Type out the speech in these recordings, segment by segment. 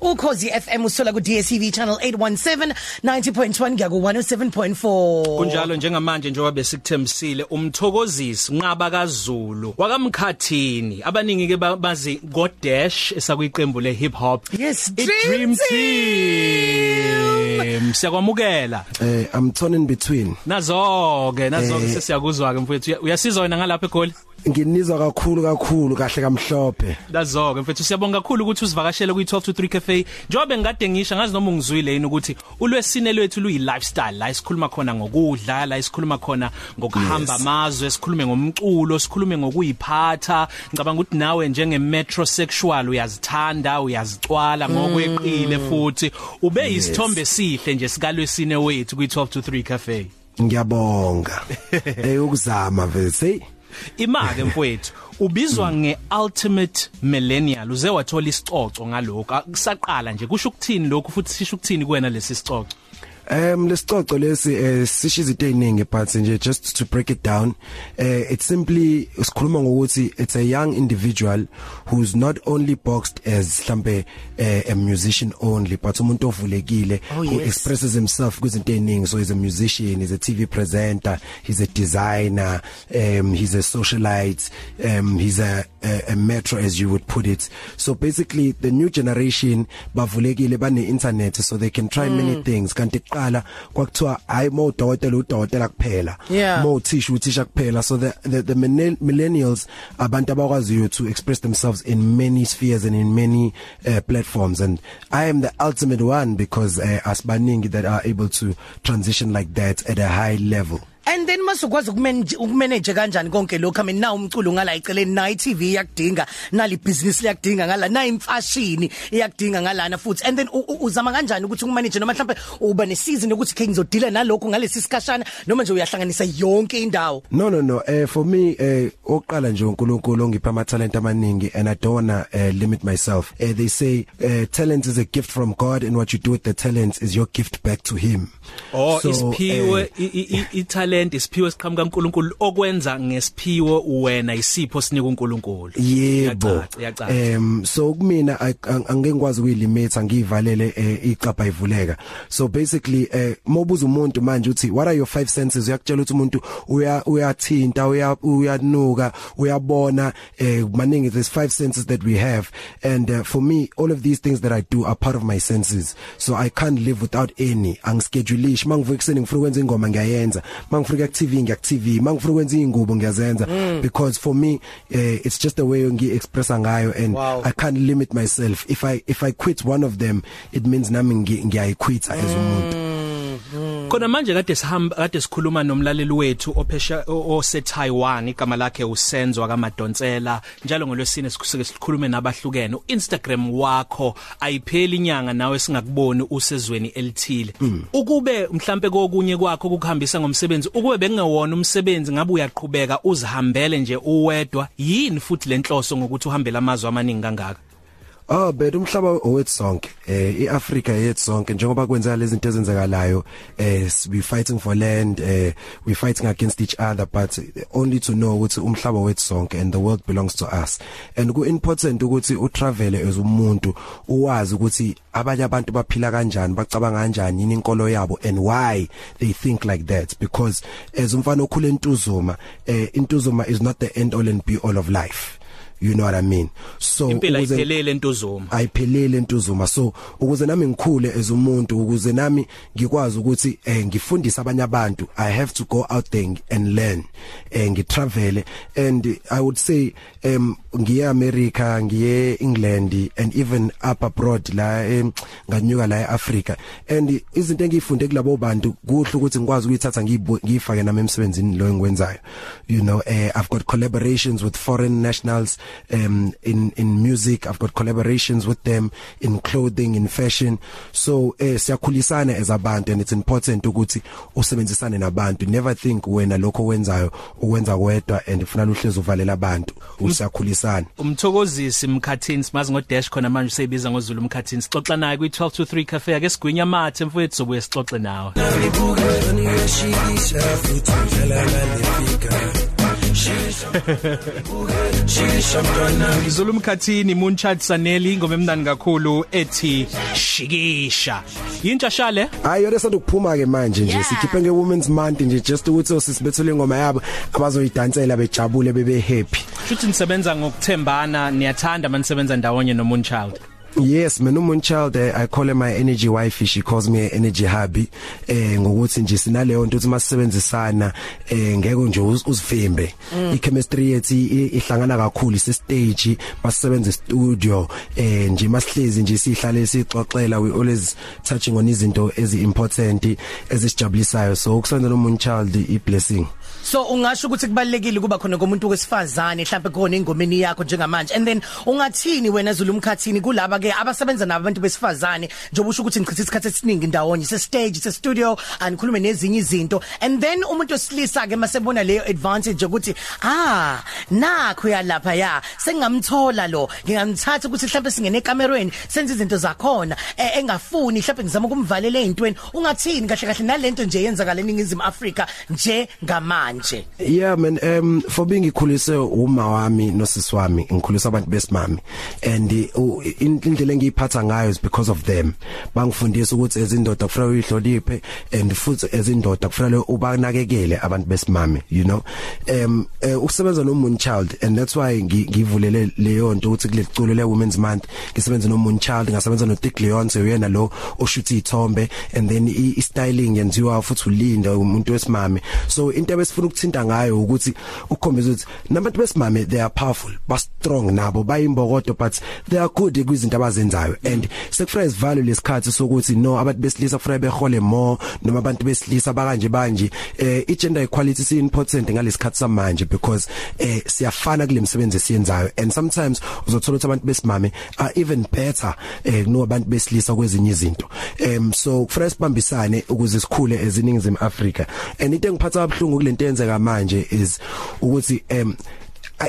ukhozi FM usola ku DSTV channel 817 90.1 kuya ku 107.4 kunjalo njengamanje njengoba besikuthembisile umthokozisi nqaba kaZulu wakamkhathini. Abaningi ke bazi go dash esakuyiqembu le hip hop Yes, I Dream team. Siyakwamukela. Eh I'm torn in between. nazo ke nazo ke Eh. sesiyakuzwa ke mfowethu. Uya- uyasizwa wena ngalapha eGoli? Nginizwa kakhulu kakhulu kahle kamhlophe. Lazo ke mfethu. Siyabonga kakhulu ukuthi usivakashele ku 12 to 3 cafe. Njobe ngade ngisho ngazi noma ungizwile yini ukuthi ulwesine lwethu luyi lifestyle la isikhuluma khona ngokudla la isikhuluma khona ngokuhamba amazwe sikhulume ngomculo sikhulume ngokuyiphatha ngicabanga ukuthi nawe njenge metrosexual uyazithanda uyazicwala ngokweqile futhi. Ube isithombe sihle nje sikalwesine wethu ku 12 to 3 cafe. Ngiyabonga. Ukuzama vese. Imake mfowethu ubizwa ngeultimate millennial uze wathola isicoco ngalokho kusaqala nje kusho ukuthini lokho futhi sisho ukuthini kuwena lesi sicoco? Um lesicoco lesi eh sisho izinto eziningi but nje just to break it down eh it's simply sikhuluma ngokuthi it's a young individual who's not only boxed as mhlambe eh, a musician only but umuntu ovulekile Oh, who yes. expresses himself kwizinto eziningi so he's a musician he's a TV presenter he's a designer um he's a socialite um he's a, a a metro as you would put it so basically the new generation bavulekile bane internet so they can try mm. many things kanti kuqala kwakuthiwa hayi mo udokotela udokotela kuphela mo uthisha uthisha kuphela. So the the, the millenn- millennials abantu abakwaziyo to express themselves in many spheres and in many uh, platforms. And I am the ultimate one because uh, asbaningi that are able to transition like that at a high level. And then masukwazi ukumanage ukumanage kanjani konke lokho I mean na umculo ngala iceleni na iTV yakudinga nali business liyakudinga ngala na imfashini iyakudinga ngalana futhi. And then uzama kanjani ukuthi ukumanage noma mhlambe uba ne season ukuthi ke ngizodila nalokho ngalesi sikashana noma nje uyahlanganisa yonke indawo? No no no. Eh for me eh oqala nje uNkulunkulu ongipha ama talent amaningi and I don't wanna uh, limit myself. Eh they say uh, talent is a gift from God and what you do with the talent is your gift back to him. Oh So, isiphiwe eh, i- i- i- italent isiphiwe siqhamuka kuNkulunkulu okwenza ngesiphiwo wena isipho sinika uNkulunkulu. Yebo. Iyacaca, iyacaca. em so kumina I- ang- angeke ngikwazi ukuyilimit ngiyivalele eh, icapha ivuleka. So basically eh mobuza umuntu manje uthi what are your five senses? uyakutshela ukuthi umuntu uya uyathinta uya uyanuka uyabona eh maningi there's five senses that we have. And uh, for me all of these things that I do are part of my senses. So I can't live without any. Angischeduleish mangivuka ekseni ngifuna ukwenza ingoma ngiyayenza. Mangifuna ku TV ngiyak TV mangifuna ukwenza ingubo ngiyazenza. Because for me uh, it's just the way ngi expressa ngayo and Wow. I can't limit myself. If I if I quit one of them it means nami ngi- ngiyayiquita as umuntu. Khona manje kade sihamba kade sikhuluma nomlaleli wethu ophesha ose Taiwan igama lakhe uSenzo kaMadonsela njalo ngolwesine sikusuke sikhulume nabahlukene. uInstagram wakho ayipheli inyanga nawe singakuboni usezweni elithile. Ukube mhlambe kokunye kwakho ukuhambisa ngomsebenzi ukube bengewona umsebenzi ngabe uyaqhubeka uzihambele nje uwedwa yini futhi lenhloso ngokuthi uhambele amazwe amaningi kangaka? Oh but umhlaba owethu sonke eh iAfrica yethu sonke njengoba kwenzeka lezi zinto ezenzakalayo eh we fighting for land eh we fighting against each other but only to know ukuthi umhlaba wethu sonke and the world belongs to us. And ku important ukuthi u travel as umuntu uwazi ukuthi abanye abantu baphila kanjani bacabanga kanjani yini inkolo yabo and why they think like that. Because as umfana okhule entuzuma eh intuzuma is not the end all and be all of life. You know what i mean? So impela iphelele entuzuma ayiphelele entuzuma so ukuze nami ngikhule as umuntu ukuze nami ngikwazi ukuthi eh ngifundise abanye abantu i have to go out there and learn eh ngitravel and i would say um ngiye America ngiye England and even up abroad la nganyuka la eAfrica. And izinto engiyifunde kulabo bantu kuhle ukuthi ngikwazi ukuyithatha ngiyifake nami emsebenzini lo engikwenzayo. You know uh, i've got collaborations with foreign nationals um in in music. I've got collaborations with them in clothing in fashion. So eh siyakhulisana as abantu and it's important ukuthi usebenzisane nabantu. Never think wena lokho wenzayo ukwenza wedwa and ufuna uhlezi uvalela abantu. Usiyakhulisana. Umthokozisi mkhathini simazi ngo dash khona manje useyibiza ngozulu mkhathini. Sixoxa naye kwi 12 to 3 cafe. Ake sigwinya mathe mfowethu sobuye sixoxe nawe. Zulu mkhathini Moonchild Saneli ingoma emnandi kakhulu ethi shikisha. Yintsha shale hayi yona esanda ukuphuma ke manje nje. Sikhiphe nge women's month nje just ukuthi osisibethule ingoma yabo abazoyidansela bejabule bebe happy. Futhi nisebenza ngokuthembana niyathanda manisebenza ndawonye no Moonchild Yes mina uMunchild eh, I call her my energy wife she calls me energy hubby eh ngokuthi nje sinaleyo nto ukuthi masisebenzisana eh ngeke nje uzifembe mm. i chemistry yethu ihlangana kakhulu ise stage masisebenza studio eh nje masihlezi nje sihlale sixoxela we always touching on izinto ezi important ezisijabulisayo. So ukusebenza noMunchild i blessing so ungasho ukuthi kubalekile kuba khona komuntu wesifazane mhlawumbe khona ingomeni yakho njengamanje. And then ungathini wena Zulu umkhathini kulaba ke abasebenza nabantu besifazane njengoba usho ukuthi ngichitha isikhathi esiningi ndawonye se stage se studio anikhulume nezinye izinto. And then umuntu wesilisa ke masebona leyo advantage ukuthi ah nakho yalapha ya sengamthola lo. Ngingamthatha ukuthi mhlawumbe singene ekamerweni senze izinto zakhona e, engafuni mhlawumbe ngizama ukumvalela ezintweni ungathini kahle kahle nalento nje yenzakala eningizimu Afrika nje ngamanje yeah man um for being ikhulise uma wami nosisi wami ngikhulisa abantu besimami and indlela engiyiphatha ngayo is because of them. Bangifundisa ukuthi ezindoda kufanele uyihloniphe and futhi ezindoda kufanele ubanakekele abantu besimami you know? Um uh, ukusebenza no moon child and that's why ngivulele leyo nto ukuthi kule culo le women's month ngisebenza no moon child ngasebenza no Dick Leonce uyena lo oshutha izithombe and then i styling yenziwa futhi ulinda umuntu wesimami so into ebesifuna ukuthinta ngayo ukuthi ukukhombisa ukuthi nabantu besimame they are powerful ba strong nabo bayimbokodo but they are good kwizinto abazenzayo. And sekufuna isivalue lesikhathi sokuthi no abantu besilisa kufanele behole more noma abantu besilisa bakanje banje eh i gender equality is important ngalesikhathi samanje because eh siyafana kule misebenzi esiyenzayo. And sometimes uzothola ukuthi abantu besimame are even better eh kunabantu besilisa kwezinye izinto. Em so kufanele sibambisane ukuze sikhule eziningizimu Africa and into engiphatha abhlungu kulento eyenzeka manje is ukuthi em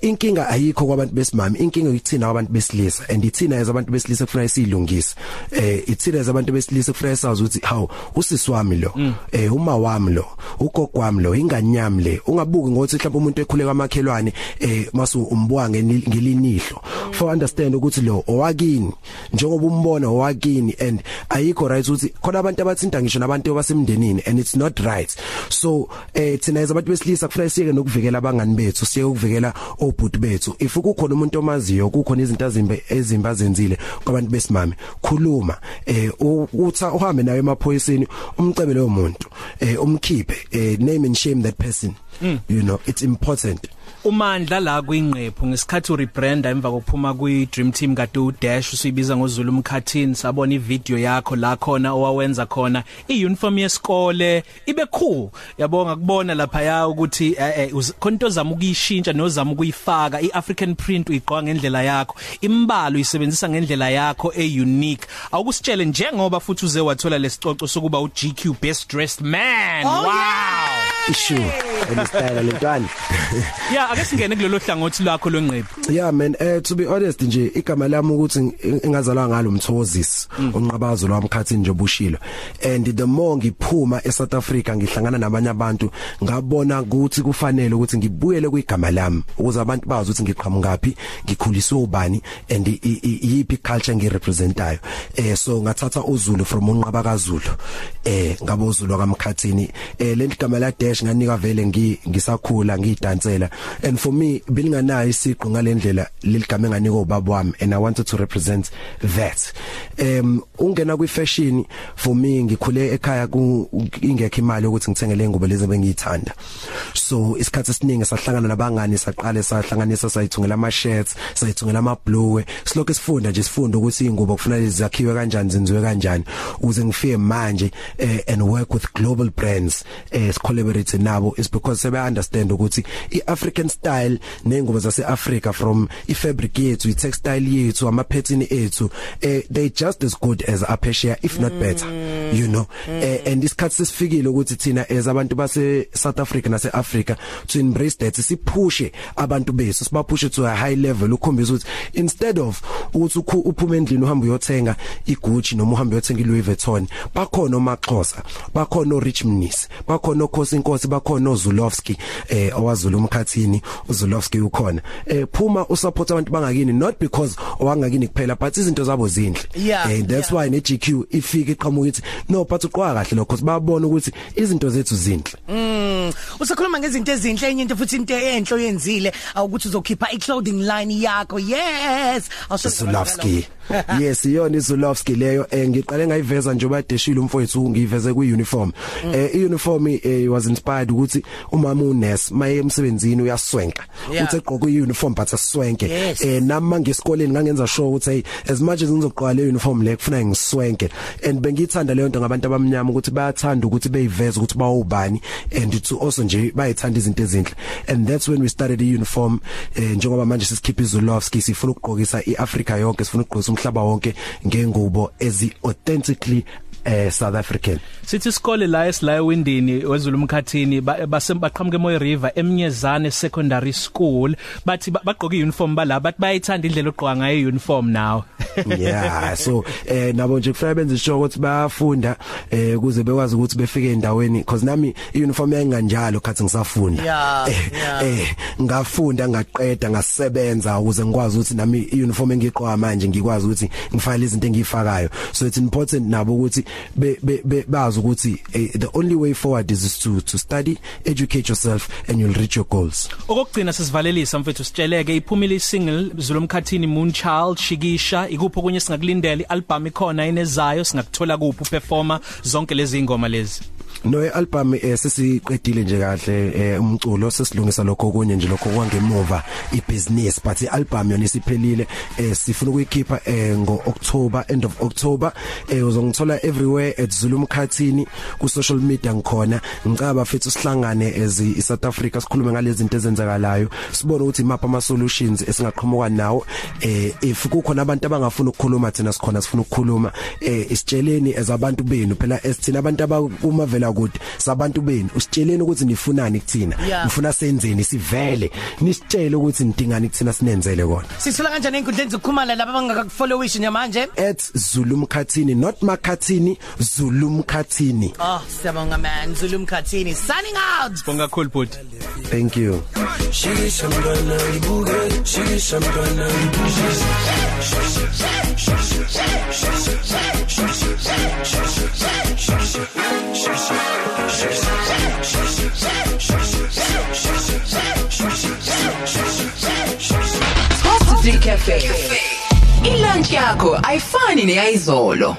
inkinga ayikho kwabantu besimami inkinga ukuthina kwabantu besilisa and ithina as abantu besilisa kufanele silungise eh ithina as abantu besilisa kufanele sazi ukuthi hawu usisi wami lo mm. eh uma wami lo ugogo wami lo inganyami le ungabuki ngokuthi mhlawumbe umuntu ekhule kwamakhelwane eh masu umbuka ngelinihlo. For understand ukuthi lo owakini njengoba umbona owakini and ayikho right ukuthi khona abantu abathinta ngisho nabantu abasemndenini and it's not right. So eh thina as abantu besilisa kufanele siyeke nokuvikela abangani bethu siyeke ukuvikela obhuti bethu. If kukhona umuntu omaziyo kukhona izinto azimbe ezimba azenzile kwabantu besimame khuluma eh utha uhambe naye emaphoyiseni umcebe lo muntu eh umkhiphe eh name and shame that person. Mm. you know it's important. Umandla la kwingqephu ngesikhathi urebranda emva kokuphuma kwi Dream Team ka Do Dash usibiza ngozulu umkhathini sabona ivideo yakho la khona owawenza khona iuniform yesikole ibe cool. Yabonga kubona lapha ya ukuthi eh, eh, khonto zama ukuyishintsha nozama ukuyifaka iAfrican print uyiqwa ngendlela yakho imbalo uyisebenzisa ngendlela yakho eunique. Awukusitshele njengoba futhi uze wathola lesicoco sokuba uGQ best dressed man. Oh, wow! yeah. issue elistyle lentwana yeah ake singene kulelo hlangothi lwakho lwenqephu yeah man eh to be honest nje igama lami ukuthi engazalwa ngalo mthozisi onqabazo lwamkhathini nje obushilo. And the more ngiphuma eSouth Africa ngihlangana nabanye abantu ngabona ukuthi kufanele ukuthi ngibuyele kwigama lami ukuze abantu bazi ukuthi ngiqhamungaphi ngikhuliswe ubani and yipi culture ngirepresentayo eh so ngathatha uZulu from unqaba kaZulu. Eh ngabo uZulu kamkhathini eh le gama la dash nganika vele ngisakhula ngidansela and for me bilinganayo isiqo ngalendlela leligama enganika ubaba wami and I wanted to represent that. Um ungena kwi fashion for me ngikhule ekhaya ingekho imali ukuthi ngithengele ingubo lezi bengiyithanda so isikhathi esiningi sahlangana nabangani saqale sahlanganisa sayithungela ama shirts sayithungela ama bluwe silokho sifunda nje sifunda ukuthi ingubo kufanele zakhiwe kanjani zenziwe kanjani ukuze ngifike manje eh, and work with global brands eh collaborate nabo is because sebe understand ukuthi iAfrican style nengubo zaseAfrica from ifabric yethu itextile yethu ama pattern ethu eh they just as good as apersia if not better you know. Eh, and isikhathi sesifikile ukuthi thina as abantu base South Africa nase Africa to embrace that siphushe abantu bethu sibaphushe to a high level ukhombisa ukuthi instead of ukuthi uphume endlini uhamba uyothenga iGucci noma uhamba uyothenga iLouis Vuitton bakhona omaXhosa bakhona oRich Mnisi bakhona oKhosi Inkosi bakhona oZulowski eh owazula umkhathini uZulowski ukhona. Eh phuma usupport abantu bangakini not because owangakini kuphela but izinto zabo zinhle. Yeah, and that's yeah. why ne GQ ifike iqhamuka ukuthi no but uqwa kahle lokho sibabona ukuthi izinto zethu zinhle. Mm. Usakhuluma ngezinto ezinhle enye into futhi into enhle oyenzile awukuthi uzokhipha i-clothing line yakho. Yes! Awusulavski yes iyona izulovski leyo eh ngiqale ngayiveza nje obadeshile umfowethu ngiveze kwi uniform mm. eh i uniform eh was inspired ukuthi umama unurse maye emsebenzini uyaswenka. Uthi egqoka i uniform but aswenke. Eh nami ngesikoleni ngangenza sure ukuthi hey as much as ngizogqoka le uniform le kufuna ngiswenke. And bengithanda leyo nto ngabantu abamnyama ukuthi bayathanda ukuthi beyiveze ukuthi bawubani and to also nje bayithanda izinto ezinhle. And that's when we started the uniform eh njengoba manje sisikhipha izulovski sifuna ukugqokisa iAfrica yonke sifuna ukugqokisa umhlaba wonke ngengubo ezi authentically eh South African. Sithi isikole la esila ewindini wezulu umkhathini basembaqhamuke emoy river emnyezane secondary school. Bathi bagqoka iuniform bala bathi bayithanda indlela ogqoka ngayo iuniform now. Yeah so eh nabo nje kufanele benze sure ukuthi bayafunda eh ukuze bekwazi ukuthi befike endaweni because nami iuniform yanganjalo khathi ngisafunda. Yeah, eh, yeah. eh ngafunda ngaqeda ngasebenza ukuze ngikwazi ukuthi nami iuniform engiqoka manje ngikwazi ukuthi ngifake izinto engifakayo so it's important nabo ukuthi bazi ukuthi eh, the only way forward is to to study educate yourself and you'll reach your goals. Okugcina sisivalelisa mfethu sitsheleke iphumile isingle Zulumkhathini Moonchild Shikisha ikupho kunye singakulindela ialbum ikhona inezayo singakuthola kuphi performer zonke lezi ingoma lezi? No album eh, sesiqedile nje kahle eh, umculo sesilungisa lokho kunye nje lokho kwangemuva ibusiness but ialbum yona isiphelile eh, sifuna ukuyikhipha ngo October end of October. Uzongithola everywhere at Zulu Mkhathini ku social media ngikhona. Ngicaba futhi sihlangane as i South Africa sikhulume ngalezi zinto ezenzakalayo. Sibone ukuthi mapha ama solutions esingaqhamuka nawo. If kukhona abantu abangafuna ukukhuluma thina sikhona sifuna ukukhuluma. Isitsheleni as abantu benu phela esithina abantu abakuma kude. Sabantu benu usitsheleni ukuthi nifunani kuthina? Nifuna senzeni sivele. Nisitshele ukuthi nidingani kuthina sinenzele kona. Sisula kanjani enkundleni zokukhumana laba abangakafollowish nyamanje @zulumkhathini not makhathini zulumkhathini oh siyabonga man. Zulumkhathini signing out! Bonga kakhulu bhuti. Thank you. Shikisha mntwana ibuke shikisha mntwana ibuke Cafe. Ilunch yakho ayifani neyizolo.